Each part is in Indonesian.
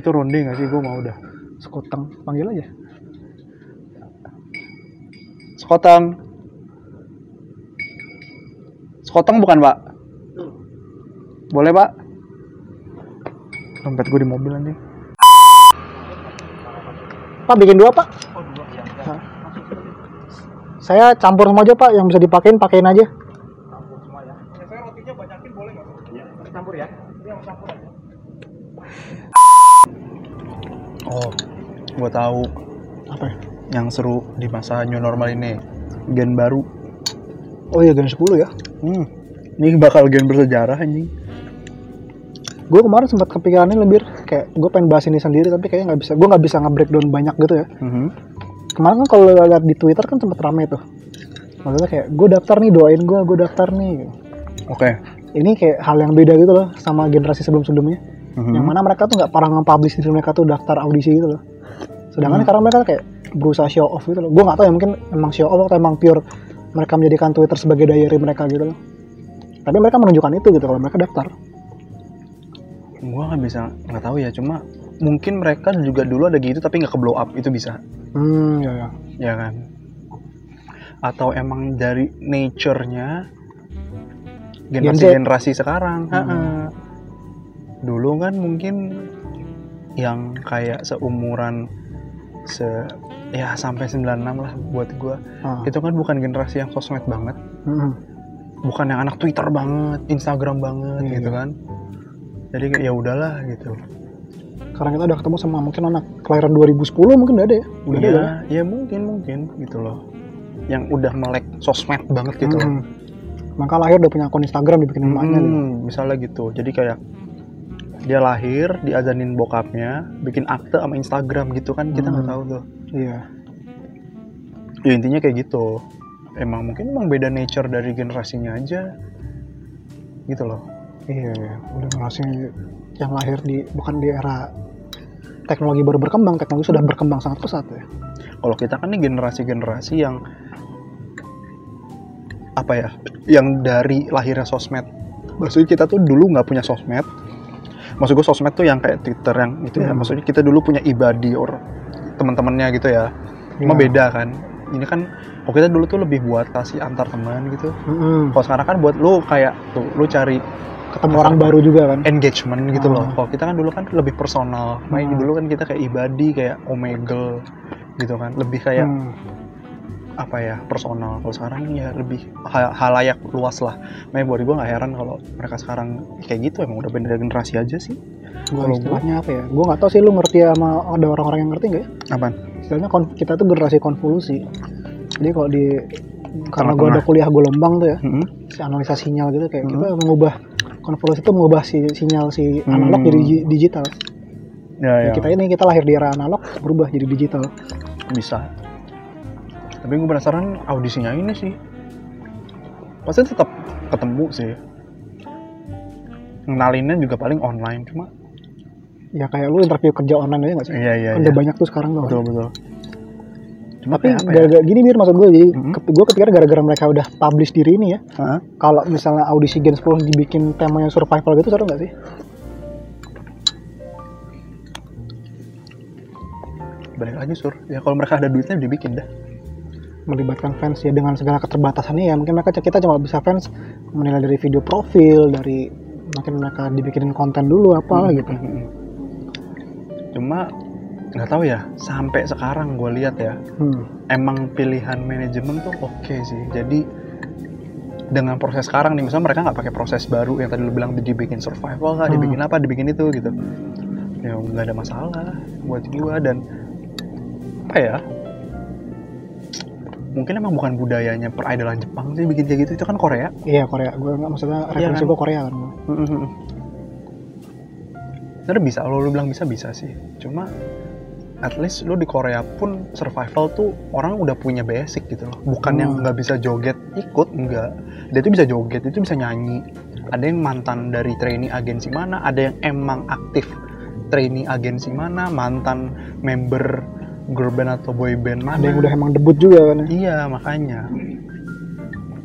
Itu ronde gak sih? Gue mau udah. Sekotang, panggil aja. Sekotang. Sekotang bukan, Pak? Boleh, Pak? Dompet gue di mobil anjing. Pak bikin dua pak. Hah. Saya campur semua aja pak, yang bisa dipakein pakein aja. Saya rotinya banyakin boleh nggak? Iya, campur ya. Iya, campur aja. Oh, gue tahu Apa ya? yang seru di masa new normal ini. Gen baru. Oh iya Gen 10 ya. Hmm. Ini bakal gen bersejarah anjing. Gue kemarin sempat kepikirannya lebih kayak gue pengen bahas ini sendiri tapi kayaknya nggak bisa. Gue nggak bisa nge-breakdown banyak gitu ya. Mhm. Kemarin kan kalau lihat di Twitter kan sempat rame tuh. Maksudnya kayak gue daftar nih doain gue, gue daftar nih. Oke. Ini kayak hal yang beda gitu loh sama generasi sebelum-sebelumnya. Mhm. Yang mana mereka tuh nggak pernah nge-publish diri mereka tuh daftar audisi gitu loh. Sedangkan Hmm. sekarang mereka kayak berusaha show off gitu loh. Gue nggak tahu ya mungkin emang show off atau emang pure mereka menjadikan Twitter sebagai diary mereka gitu loh. Tapi mereka menunjukkan itu gitu kalau mereka daftar. Gua nggak bisa nggak tahu ya. Cuma mungkin mereka juga dulu ada gitu tapi nggak ke blow up itu bisa. Hmm, ya ya. ya kan atau emang dari nature-nya generasi-generasi sekarang Hmm. Dulu kan mungkin yang kayak seumuran se ya sampai 96 lah buat gua Ah. itu kan bukan generasi yang sosmed banget Hmm. bukan yang anak Twitter banget Instagram banget Iya, gitu kan jadi kayak ya udahlah gitu Sekarang kita udah ketemu sama mungkin anak kelahiran 2010 mungkin udah ada ya. Udah ada ya, ya. ya mungkin mungkin gitu loh yang udah melek sosmed banget gitu loh Hmm. Maka lahir udah punya akun Instagram dibikin emaknya gitu. Hmm, misalnya gitu. Jadi kayak dia lahir, diazanin bokapnya, bikin akte sama Instagram gitu kan kita nggak Hmm. tahu tuh. Iya. Ya intinya kayak gitu. Emang mungkin emang beda nature dari generasinya aja. Gitu loh. Iya, iya. udah generasi yang lahir di bukan di era teknologi baru berkembang, teknologi sudah berkembang sangat pesat ya. Kalau kita kan nih generasi-generasi yang apa ya? Yang dari lahirnya sosmed. Maksudnya kita tuh dulu nggak punya sosmed. Maksud gue sosmed tuh yang kayak Twitter yang itu ya. Hmm. Maksudnya kita dulu punya ibadi or teman-temannya gitu ya. Cuma Iya. beda kan. Ini kan kalau kita dulu tuh lebih buat kasih antar teman gitu. Mm-mm. Kalau sekarang kan buat lu kayak tuh lu cari Ketemu orang baru juga kan. engagement gitu loh. Hmm. Kalau kita kan dulu kan lebih personal. Main Hmm. dulu kan kita kayak ibadi kayak omegle gitu kan. Lebih kayak Hmm. Apa ya personal. Kalau sekarang ya lebih ha- halayak luas lah. Makanya buat gue nggak heran kalau mereka sekarang kayak gitu emang udah beda generasi aja sih. Gua Kalau istilahnya apa ya? Gua nggak tahu sih lu ngerti sama ada orang-orang yang ngerti nggak ya? Apaan? Istilahnya kita tuh generasi konvolusi. Jadi kalau di karena gua Tengah-tengah. ada kuliah gelombang tuh ya, Mm-mm. si analisa sinyal gitu kayak Hmm. kita mengubah konvolusi itu mengubah si sinyal si analog Hmm. jadi di- digital. Ya, ya. Kita ini kita lahir di era analog berubah jadi digital. bisa tapi gue penasaran audisinya ini sih pasti tetap ketemu sih ngenalinnya juga paling online cuma Ya kayak lu interview kerja online aja nggak sih? iya iya kan iya. udah banyak tuh sekarang tuh. betul betul cuma Tapi kayak apa ya gini mir maksud gue jadi Mhm. ke- gue ketika gara-gara mereka udah publish diri ini ya. Hah? Kalau misalnya audisi Gen 10 dibikin temanya survival gitu seru nggak sih? balik lagi sur ya kalau mereka ada duitnya dibikin dah melibatkan fans ya dengan segala keterbatasannya ya mungkin mereka kita cuma bisa fans menilai dari video profil dari mungkin mereka dibikinin konten dulu apa gitu Mhm. cuma nggak tahu ya sampai sekarang gue lihat ya hmm. emang pilihan manajemen tuh oke sih jadi dengan proses sekarang nih misalnya mereka nggak pakai proses baru yang tadi lu bilang dibikin survival kah Hmm. dibikin apa dibikin itu gitu ya nggak ada masalah buat gua dan apa ya mungkin emang bukan budayanya peridolan Jepang sih bikin kayak gitu itu kan Korea iya Korea gue nggak maksudnya Iya referensi kan? gue Korea kan Sebenernya bisa, kalau lu bilang bisa bisa sih. Cuma at least lu di Korea pun survival tuh orang udah punya basic gitu loh. Bukan yang Hmm. nggak bisa joget ikut, enggak. Dia tuh bisa joget, itu bisa nyanyi. Ada yang mantan dari trainee agensi mana, ada yang emang aktif trainee agensi mana, mantan member girl band atau boy band mana. ada yang udah emang debut juga kan ya Iya, makanya.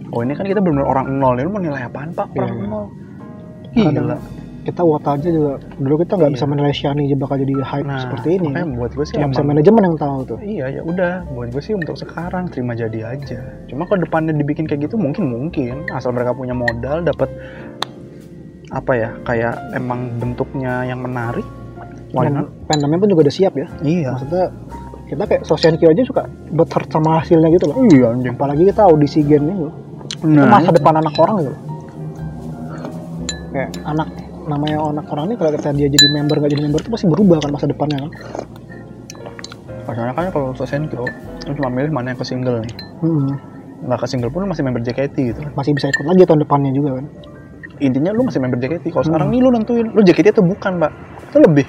Oh ini kan kita benar-benar orang nol, ini lu mau nilai apaan pak? Iya, Orang iya. nol. Gila. kita wota aja juga dulu kita nggak Iya. bisa menilai Shani aja bakal jadi hype nah seperti ini makanya buat gue sih cuma bisa manajemen yang tahu tuh Iya ya udah buat gue sih untuk sekarang terima jadi aja. Cuma kalau depannya dibikin kayak gitu mungkin mungkin asal mereka punya modal dapat apa ya kayak emang bentuknya yang menarik. Why not? fandomnya pun juga udah siap ya Iya. maksudnya kita kayak Sosian Q aja suka butthurt sama hasilnya gitu loh Iya anjing. apalagi kita audisi gen itu itu Nah, masa depan anak orang gitu loh. kayak anak namanya anak orang ini kalau kita dia jadi member nggak jadi member itu pasti berubah kan masa depannya kan Masalahnya kan kalau Sosenkyo lu cuma milih mana yang ke single nih. Hmm. Nggak ke single pun lu masih member JKT gitu. masih bisa ikut lagi tahun depannya juga kan Intinya lu masih member JKT. Kalau Hmm. sekarang nih lu nentuin lu JKT atau bukan, Pak. Itu lebih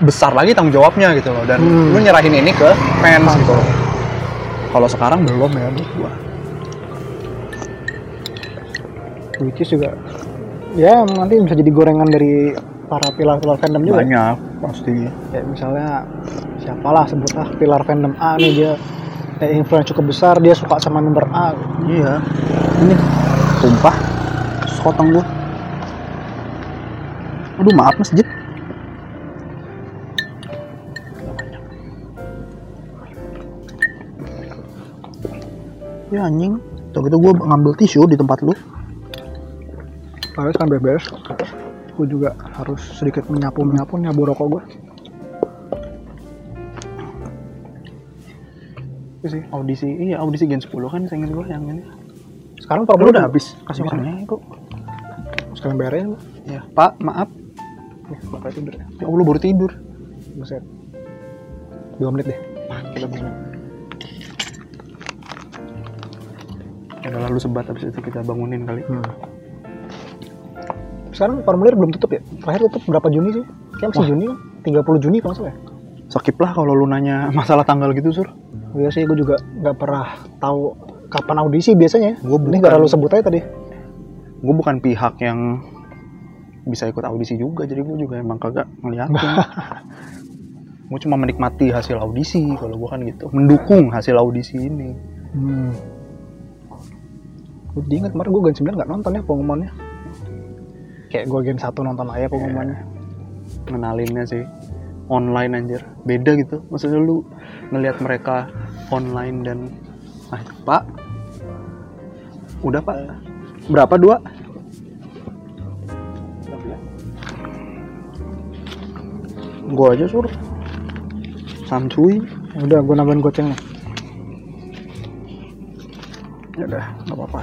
besar lagi tanggung jawabnya gitu loh dan Hmm. lu nyerahin ini ke fans gitu loh. Kalau sekarang belum ya menurut gua. which is juga ya nanti bisa jadi gorengan dari para pilar-pilar fandom juga Banyak pasti. kayak misalnya siapalah sebutlah pilar fandom A nih dia kayak influence cukup besar dia suka sama member A Iya. Ini tumpah sekotong gua. Aduh maaf masjid. Ya anjing. Tuh gitu gua ngambil tisu di tempat lu. Harus kan beres gue juga harus sedikit menyapu menyapu nyabu rokok gue Itu sih audisi. Iya audisi Gen 10 kan saya ingat gua yang ini. sekarang problem udah habis kasih Iya. orangnya itu. sekalian beresin Ya, Pak, maaf. nih bapak tidur ya Ya Allah baru tidur. buset dua menit deh Kita bangun. Udah lalu sebat habis itu kita bangunin kali. hmm. sekarang formulir belum tutup ya terakhir tutup berapa Juni sih kayak masih Wah. Juni kan 30 Juni kalau salah ya Skip lah kalau lu nanya masalah tanggal gitu, Sur. Iya sih, gue juga nggak pernah tahu kapan audisi biasanya. Gua Ini bukan. gara lu sebut aja tadi. gue bukan pihak yang bisa ikut audisi juga jadi gue juga emang kagak ngeliatin gue cuma menikmati hasil audisi kalau gue kan gitu mendukung hasil audisi ini Hmm. Gue inget kemarin gue Gen 9 nggak nonton ya pengumumannya. Kayak gue Gen 1 nonton aja pengumumannya. ngenalinnya sih. Online anjir. Beda gitu. Maksudnya lu ngelihat mereka online dan itu, pak. Udah pak. Berapa? Dua? Gua aja sur. Santuy Ya udah gue nambahin goceng nih. Ya udah nggak apa-apa.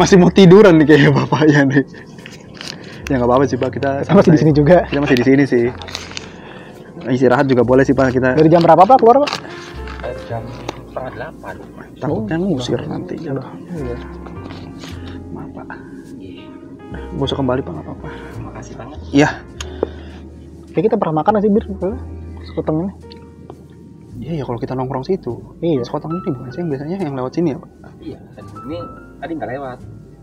Masih mau tiduran nih kayaknya bapaknya nih. Ya nggak apa-apa sih pak. Kita Kita masih di sini juga. kita masih di sini sih. Istirahat juga boleh sih pak. Kita Dari jam berapa pak keluar pak? jam setengah delapan. Takutnya ngusir nanti. Iya. maaf pak. Gue usah kembali pak. Nggak apa-apa. Makasih banget. Iya Kayak kita pernah makan nggak sih bir? Sekuteng ini. iya ya kalau kita nongkrong situ Iya. sekotong ini bukan sih yang biasanya yang lewat sini ya pak iya dan ini tadi nggak lewat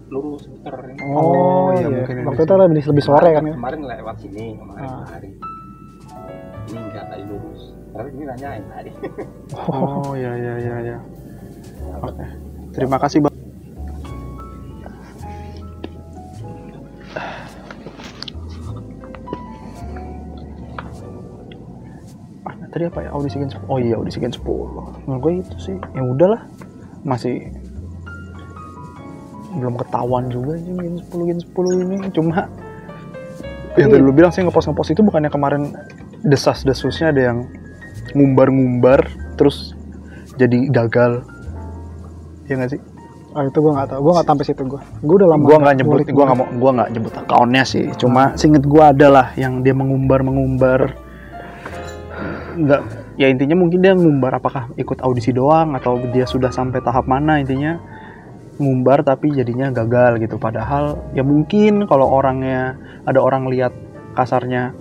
lurus puter ini. Oh, iya, iya. mungkin. Waktu itu lebih lebih sore kan ya. kemarin lewat sini kemarin Ah. hari ini nggak tadi lurus tapi ini nanyain tadi Oh ya ya ya ya. Oke. Terima kasih tadi apa ya? Audisi gen 10? Oh iya audisi gen 10 Menurut gue itu sih. Ya udahlah. Masih belum ketahuan juga sih gen 10 gen 10 ini. Cuma yang tadi lu bilang sih ngepost ngepost itu bukannya kemarin desas desusnya ada yang ngumbar-ngumbar terus jadi gagal. Ya nggak sih? Oh itu gue nggak tahu. Gue nggak sampai situ gue. Gue udah lama. gua nggak nyebut gua nggak mau gua nggak nyebut akunnya sih. Cuma singet gua adalah yang dia mengumbar mengumbar nggak ya intinya mungkin dia ngumbar apakah ikut audisi doang atau dia sudah sampai tahap mana intinya ngumbar tapi jadinya gagal gitu padahal ya mungkin kalau orangnya ada orang lihat kasarnya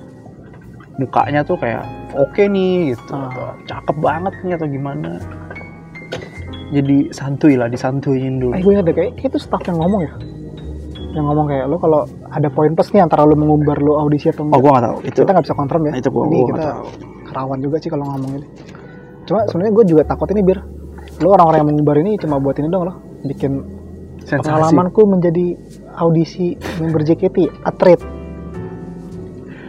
mukanya tuh kayak oke nih gitu Ah. atau cakep banget nih atau gimana jadi santuy lah disantuyin dulu Eh gue deh kayak itu staff yang ngomong ya. Yang ngomong kayak lo kalau ada poin plus nih antara lo mengumbar lo audisi atau oh enggak. gua nggak tahu itu kita nggak bisa confirm ya. Itu gua- Ini kita tahu. Rawan juga sih kalau ngomong ini. cuma sebenarnya gue juga takut ini bir lu orang-orang yang mengubar ini cuma buat ini dong loh bikin Sensasi. pengalamanku menjadi audisi member JKT atlet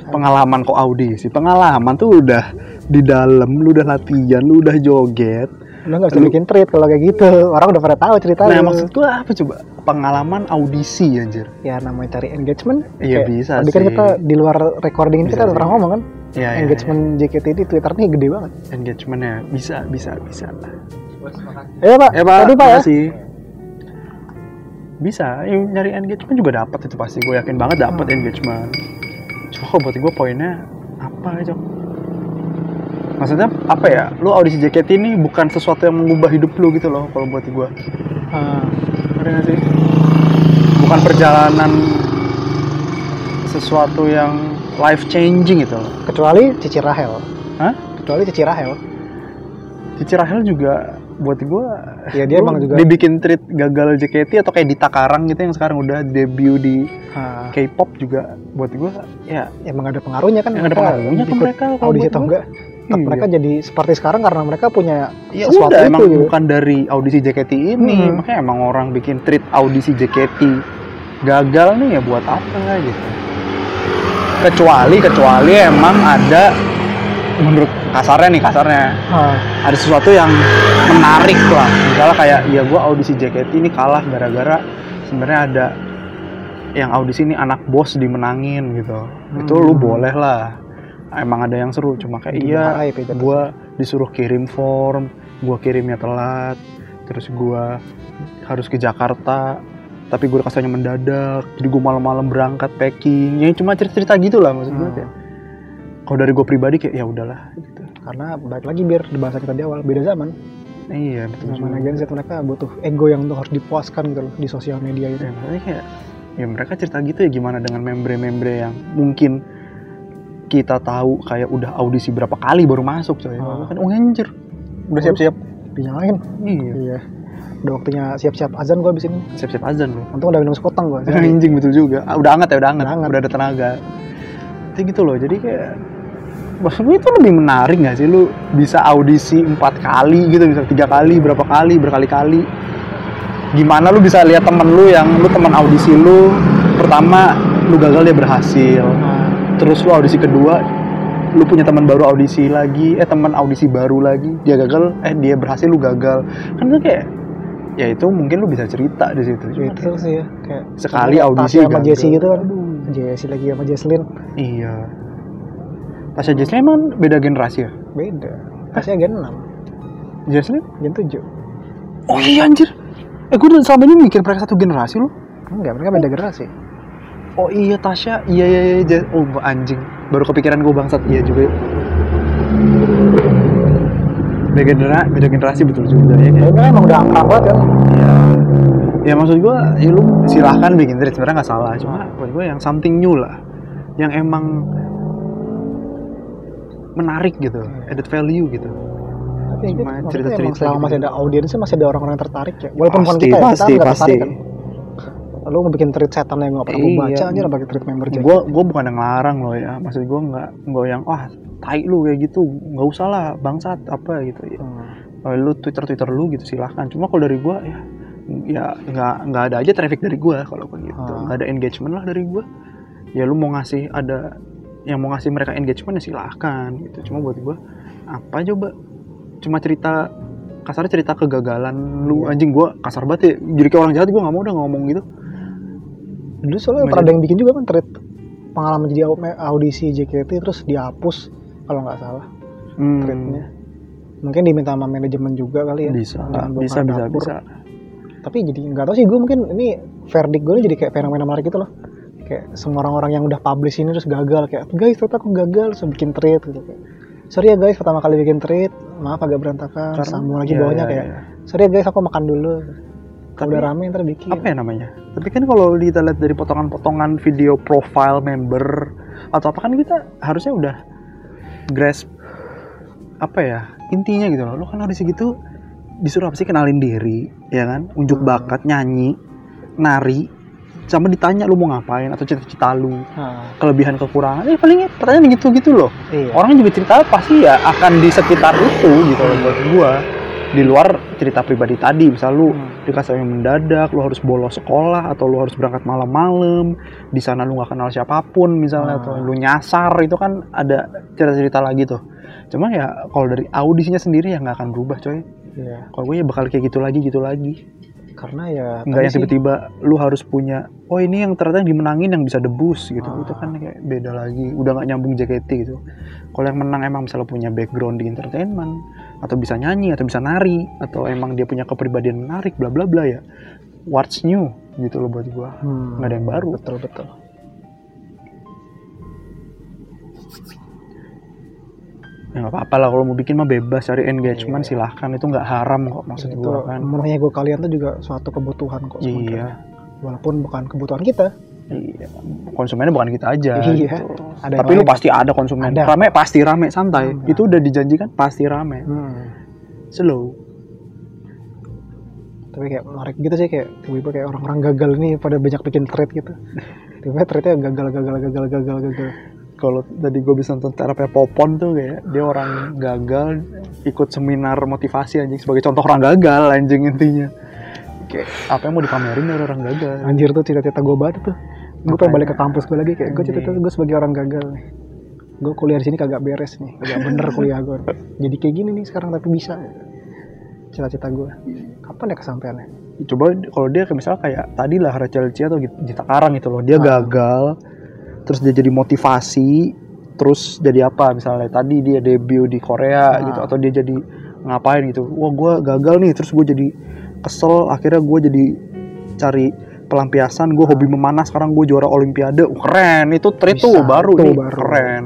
Pengalaman kok audisi. Pengalaman tuh udah di dalam, lu udah latihan, lu udah joget. lu nggak bisa Lu- bikin treat kalau kayak gitu orang udah pada tahu ceritanya Nah, maksud gua apa coba? Pengalaman audisi anjir. ya namanya cari engagement Iya, bisa kan sih. kita di luar recording ini Bisa kita udah pernah ngomong kan Iya, iya, engagement JKT di Twitter nih gede banget engagementnya bisa, bisa, bisa. Ya pak Ya pak, tadi pak ya makasih. Bisa, ya, nyari engagement juga dapat itu pasti. Gue yakin banget dapat Hmm. engagement. Cuma buat gue poinnya apa aja? Maksudnya apa ya? Lu audisi JKT ini bukan sesuatu yang mengubah hidup lu gitu loh kalau buat gue. Ah, Ada nggak sih? Bukan perjalanan sesuatu yang life changing loh. kecuali Cici Rahel Hah? kecuali Cici Rahel Cici Rahel juga buat gue ya dia emang juga dibikin treat gagal JKT atau kayak Dita Karang gitu yang sekarang udah debut di K-pop juga buat gue ya emang ada pengaruhnya kan yang ada pengaruhnya ke mereka kalau audisi atau gua. enggak Tetap Iya. mereka jadi seperti sekarang karena mereka punya ya sesuatu udah itu emang gitu. bukan dari audisi JKT ini Hmm. makanya emang orang bikin treat audisi JKT gagal nih ya buat apa gitu kecuali kecuali emang ada menurut kasarnya nih kasarnya. Ah, ada sesuatu yang menarik lah. Misalnya kayak ya gue audisi JKT ini kalah gara-gara sebenarnya ada yang audisi ini anak bos dimenangin gitu. Itu lu Hmm. boleh lah. Emang ada yang seru cuma kayak iya gue disuruh kirim form gue kirimnya telat terus gue harus ke Jakarta tapi gue kasihnya mendadak jadi gue malam-malam berangkat packing. Ya cuma cerita-cerita gitu lah maksud gue Hmm. kayak kalau dari gue pribadi kayak ya udahlah gitu. Karena balik lagi biar bahasa kita di awal beda zaman. Iya betul zaman juga. Gen Z mereka butuh ego yang tuh harus dipuaskan gitu loh di sosial media itu. Ya kayak ya mereka cerita gitu ya gimana dengan membre-membre yang mungkin kita tahu kayak udah audisi berapa kali baru masuk coy. Ah. kan oh anjir udah siap-siap. Dinyalain. Iya. Iya udah waktunya siap-siap azan gua abis ini. Siap-siap azan loh untung udah minum sekoteng gua. Anjing betul juga. Ah, udah hangat ya udah hangat. Udah hangat. udah ada tenaga. Kayak gitu loh jadi kayak maksud gue itu lebih menarik gak sih? Lu bisa audisi empat kali gitu bisa tiga kali berapa kali berkali-kali. Gimana lu bisa lihat temen lu yang lu teman audisi lu pertama lu gagal dia berhasil. Terus lu audisi kedua lu punya teman baru audisi lagi eh teman audisi baru lagi dia gagal eh dia berhasil lu gagal. Kan itu kayak ya itu mungkin lu bisa cerita di situ Cuma itu sih ya kayak Sekali audisi sama. Jesse gitu kan Jesse lagi sama Jesslyn Iya. Tasya Jesslyn emang beda generasi ya? beda Tasya gen 6 Jesslyn? gen 7 Oh iya anjir. Eh gue selama ini mikir mereka satu generasi loh. enggak mereka beda generasi Oh iya Tasya, iya iya iya. Oh anjing, baru kepikiran gue bangsat. Iya juga. Beda, genera beda generasi betul juga ya. kayak. emang udah akrab banget kan Iya. Ya maksud gue, ya lu silahkan bikin treat sebenarnya nggak salah. Cuma buat gue yang something new lah, yang emang menarik gitu, added value gitu. tapi Cuma cerita-cerita emang selama gitu. masih ada audiensnya masih ada orang-orang yang tertarik ya walaupun Pasti, kita ya pasti, kita nggak pasti. tertarik kan lu ngebikin tweet setan yang nggak pernah gue Iya. baca aja lah pakai tweet member gue gue bukan yang ngelarang loh ya maksud gue nggak nggak yang wah tai lu kayak gitu nggak usah lah bangsat apa gitu ya. Hmm. lu twitter twitter lu gitu silahkan. Cuma kalau dari gue ya ya nggak nggak ada aja traffic dari gue kalau kayak gitu Hmm. nggak ada engagement lah dari gue ya lu mau ngasih ada yang mau ngasih mereka engagement ya silahkan gitu. Cuma buat gue apa coba? Cuma cerita kasarnya cerita kegagalan lu. Iya. anjing gue kasar banget ya. Jadi kayak orang jahat gue nggak mau udah ngomong gitu. Dulu soalnya pernah ada yang bikin juga kan tweet pengalaman jadi au- audisi JKT terus dihapus kalau nggak salah Hmm, tweetnya mungkin diminta sama manajemen juga kali ya bisa bisa bisa dapur. bisa. Tapi jadi nggak tahu sih gue mungkin ini verdict gue ini jadi kayak fenomena menarik gitu loh. Kayak semua orang-orang yang udah publish ini terus gagal kayak guys ternyata aku gagal terus bikin tweet gitu. Kayak sorry ya guys pertama kali bikin tweet maaf agak berantakan Karena- sambung lagi iya, bawahnya iya, kayak iya. sorry ya guys aku makan dulu. Tapi- kalau udah rame ntar bikin. apa ya namanya? Tapi kan kalau kita lihat dari potongan-potongan video profile member atau apa kan kita harusnya udah grasp apa ya intinya gitu loh. Lo kan harus gitu disuruh apa sih kenalin diri ya kan? Unjuk Hmm. bakat nyanyi nari sama ditanya lu mau ngapain atau cita-cita lu Nah, kelebihan kekurangan. Eh palingnya pertanyaan gitu-gitu loh. Iya. orang juga cerita pasti ya akan di sekitar itu gitu loh buat gua di luar cerita pribadi tadi misal lu Hmm. dikasih yang mendadak lu harus bolos sekolah atau lu harus berangkat malam-malam di sana lu nggak kenal siapa pun misalnya Ah. atau lu nyasar itu kan ada cerita-cerita lagi tuh cuma ya kalau dari audisinya sendiri ya nggak akan berubah coy Iya. kalau gue ya bakal kayak gitu lagi gitu lagi Karena ya nggak yang tiba-tiba lu harus punya oh ini yang ternyata yang dimenangin yang bisa debus gitu Ah. itu kan kayak beda lagi udah nggak nyambung JKT gitu kalau yang menang emang misalnya punya background di entertainment atau bisa nyanyi atau bisa nari atau emang dia punya kepribadian menarik bla bla bla ya what's new gitu loh buat gua hmm, nggak ada yang baru betul betul. ya nggak apa-apa lah kalau mau bikin mah bebas cari engagement Iya. silahkan itu nggak haram kok maksud itu gua kan memenuhi ego kalian tuh juga suatu kebutuhan kok iya sebenarnya. Walaupun bukan kebutuhan kita. Iya konsumennya bukan kita aja Iya, gitu. ada tapi lu pasti ada konsumen Ada. rame pasti rame santai Hmm. itu udah dijanjikan pasti rame Hmm. slow Tapi kayak menarik gitu sih kayak tiba-tiba kayak orang-orang gagal nih pada banyak bikin thread gitu. Tiba-tiba threadnya gagal gagal gagal gagal gagal. kalau tadi gue bisa nonton terapi Popon tuh kayak dia orang gagal ikut seminar motivasi anjing sebagai contoh orang gagal anjing intinya kayak apa yang mau dipamerin dari orang gagal Anjir tuh cita-cita gue banget tuh. Gue pengen balik ke kampus gue lagi kayak gue Anjing. cita-cita gue sebagai orang gagal nih. Gue kuliah di sini kagak beres nih, kagak bener kuliah gue. Jadi kayak gini nih sekarang tapi bisa. Cita-cita gue. Kapan ya kesampaiannya? coba kalau dia kayak misalnya kayak tadi lah Rachel Chia atau Gita Karang gitu loh dia Ah. gagal terus dia jadi motivasi terus jadi apa misalnya tadi dia debut di Korea Ah. gitu atau dia jadi ngapain gitu wah gue gagal nih terus gue jadi kesel akhirnya gue jadi cari pelampiasan gue hobi memanah sekarang gue juara olimpiade Uh, keren itu treat tuh baru tuh nih baru. keren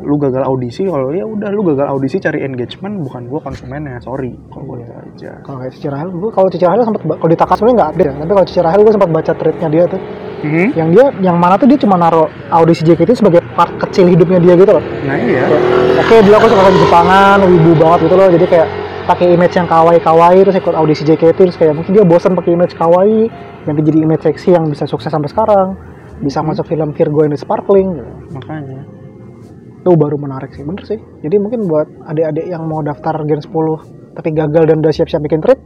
lu gagal audisi kalau ya udah lu gagal audisi cari engagement bukan gue konsumennya sorry kalau gue Iya. aja Kalau kayak Cici Rahel, gue kalau Cici Rahel sempat kalau di Takas sebenarnya nggak update ya. Tapi kalau Cici Rahel gue sempat baca threadnya dia tuh. Mhm. Yang dia, yang mana tuh dia cuma naruh audisi JKT sebagai part kecil hidupnya dia gitu loh. nah iya Oke dia aku suka lagu Jepangan, wibu banget gitu loh. Jadi kayak pakai image yang kawaii kawaii terus ikut audisi JKT terus kayak mungkin dia bosan pakai image kawaii ganti jadi image seksi yang bisa sukses sampai sekarang bisa Hmm. masuk film Virgo and the Sparkling gitu. makanya itu baru menarik sih bener sih jadi mungkin buat adik-adik yang mau daftar Gen 10 tapi gagal dan udah siap-siap bikin trade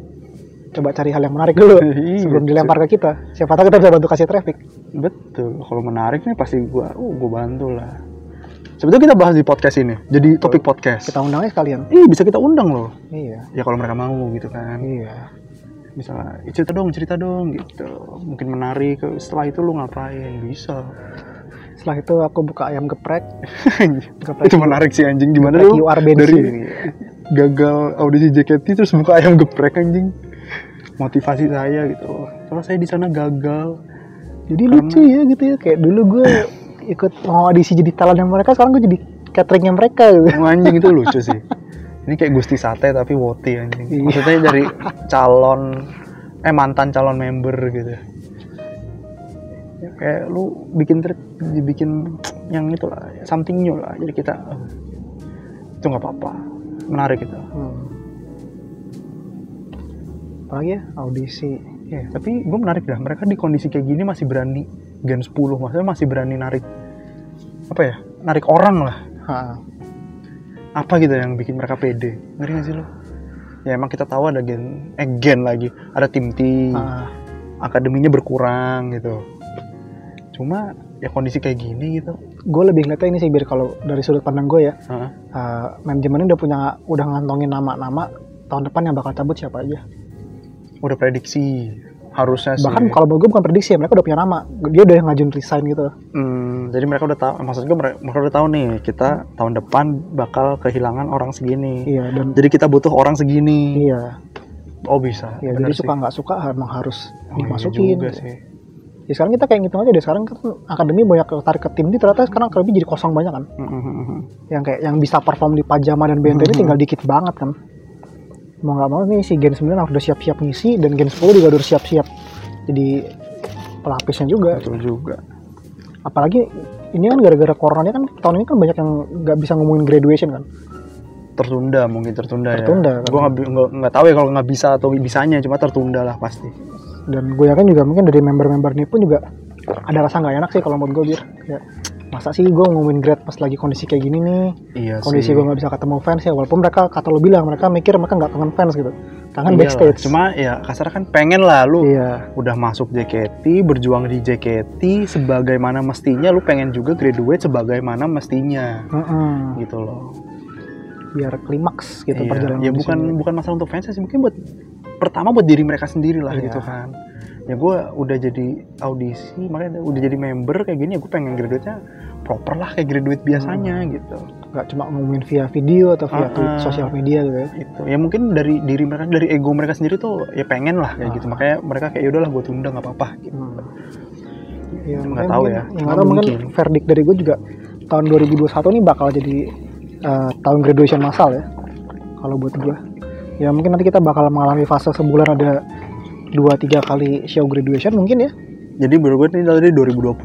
coba cari hal yang menarik dulu Iya, sebelum dilempar ke kita siapa tahu kita bisa bantu kasih traffic Betul, kalau menarik nih pasti gua, uh, gua bantu lah. Sebetulnya kita bahas di podcast ini, jadi topik podcast. kita undangnya sekalian Ih, bisa kita undang loh. iya Ya kalau mereka mau gitu kan. iya Misalnya, "Eh, cerita dong, cerita dong gitu. Mungkin menarik. Setelah itu lu ngapain? Bisa. setelah itu aku buka ayam geprek geprek itu menarik sih anjing. Gimana lu dari gagal audisi JKT terus buka ayam geprek anjing. Motivasi saya gitu. Kalau saya di sana gagal. jadi lucu ya gitu ya kayak dulu gue ikut mau audisi jadi talentnya mereka sekarang gue jadi cateringnya mereka gitu Oh, anjing itu lucu sih. Ini kayak Gusti Sate tapi Woti anjing. Iya. Maksudnya dari calon eh mantan calon member gitu. Ya, kayak lu bikin trip dibikin yang itu lah, something new lah. Jadi kita oh, itu nggak apa-apa. Menarik itu. hmm. apalagi ya audisi Ya, tapi gue menarik dah. Mereka di kondisi kayak gini masih berani Gen 10, maksudnya masih berani narik apa ya? Narik orang lah. Ha. apa gitu yang bikin mereka pede ngerti gak sih lo ya emang kita tahu ada gen eh gen lagi ada tim T Ah, akademinya berkurang gitu cuma ya kondisi kayak gini gitu gue lebih ngeliatnya ini sih biar kalau dari sudut pandang gue ya Heeh. uh, manajemen ini udah punya udah ngantongin nama-nama tahun depan yang bakal cabut siapa aja udah prediksi harusnya sih. Bahkan kalau gue bukan prediksi ya mereka udah punya nama. Dia udah ngajuin resign gitu. Hmm, jadi mereka udah tahu maksud gue mereka, mereka udah tahu nih kita tahun depan bakal kehilangan orang segini. Iya dan jadi kita butuh orang segini. Iya. Oh bisa. Iya jadi sih. suka nggak suka emang harus Oh, iya dimasukin. juga gitu. sih. Ya sekarang kita kayak ngitung aja deh sekarang kan akademi banyak tarik ke tim ini ternyata sekarang akademi jadi kosong banyak kan. Hmm, hmm, hmm, hmm. yang kayak yang bisa perform di Pajama dan BNT ini Mhm. tinggal dikit banget kan mau nggak mau nih si Gen 9 harus udah siap-siap ngisi dan Gen 10 juga udah siap-siap. Jadi pelapisnya juga. Betul juga. Apalagi ini kan gara-gara corona kan tahun ini kan banyak yang nggak bisa ngomongin graduation kan? Tertunda mungkin tertunda, Tertunda, ya kan. gue nggak nggak tahu ya kalau nggak bisa atau bisanya cuma tertunda lah pasti. Dan gue yakin juga mungkin dari member-member ini pun juga ada rasa nggak enak sih kalau menurut gue bir. Kayak masa sih gue ngumumin grade pas lagi kondisi kayak gini nih? Iya kondisi gue nggak bisa ketemu fans ya walaupun mereka kata lo bilang mereka mikir mereka nggak kangen fans gitu. Kangen Iyalah, backstage. cuma ya kasar kan pengen lah lu iya. udah masuk JKT berjuang di JKT sebagaimana mestinya lu pengen juga graduate sebagaimana mestinya. Mm-mm. gitu loh. Biar klimaks gitu Iya, perjalanan ya bukan sini. bukan masalah untuk fans sih mungkin buat pertama buat diri mereka sendiri lah Iya. gitu kan ya gue udah jadi audisi makanya udah jadi member kayak gini ya gue pengen graduate-nya proper lah kayak graduate biasanya gitu nggak cuma ngumumin via video atau via ah. sosial media gitu ya itu ya mungkin dari diri mereka dari ego mereka sendiri tuh ya pengen lah kayak Ah. gitu makanya mereka kayak yaudahlah gue tunda nggak apa-apa gitu. Hmm. Ya, Nggak makanya tahu mungkin- ya. ya, Cuma nggak tahu mungkin verdict dari gue juga tahun 2021 ini bakal jadi eh, tahun graduation massal ya. Kalau buat gue. Ya mungkin nanti kita bakal mengalami fase sebulan ada dua tiga kali show graduation mungkin ya. jadi menurut gue ini dari 2020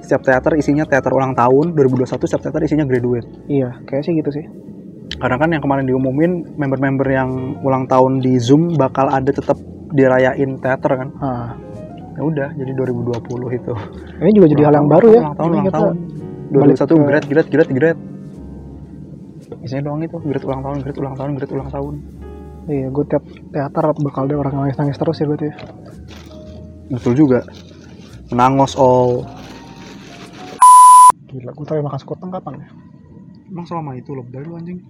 setiap teater isinya teater ulang tahun 2021 setiap teater isinya graduate. Iya, kayak sih gitu sih. karena kan yang kemarin diumumin member-member yang ulang tahun di Zoom bakal ada tetap dirayain teater kan? Nah, ya udah jadi 2020 itu. Ini juga jadi hal yang baru ya. ulang tahun ulang tahun. balik 2021 ke- grade grade grade grade. Isinya doang itu grade ulang tahun grade ulang tahun grade ulang tahun Iya, gue tiap teater bakal ada orang nangis-nangis terus ya berarti. ya. betul juga menangos all Gila, gue terakhir makan sekoteng kapan ya? emang selama itu lebay lu anjing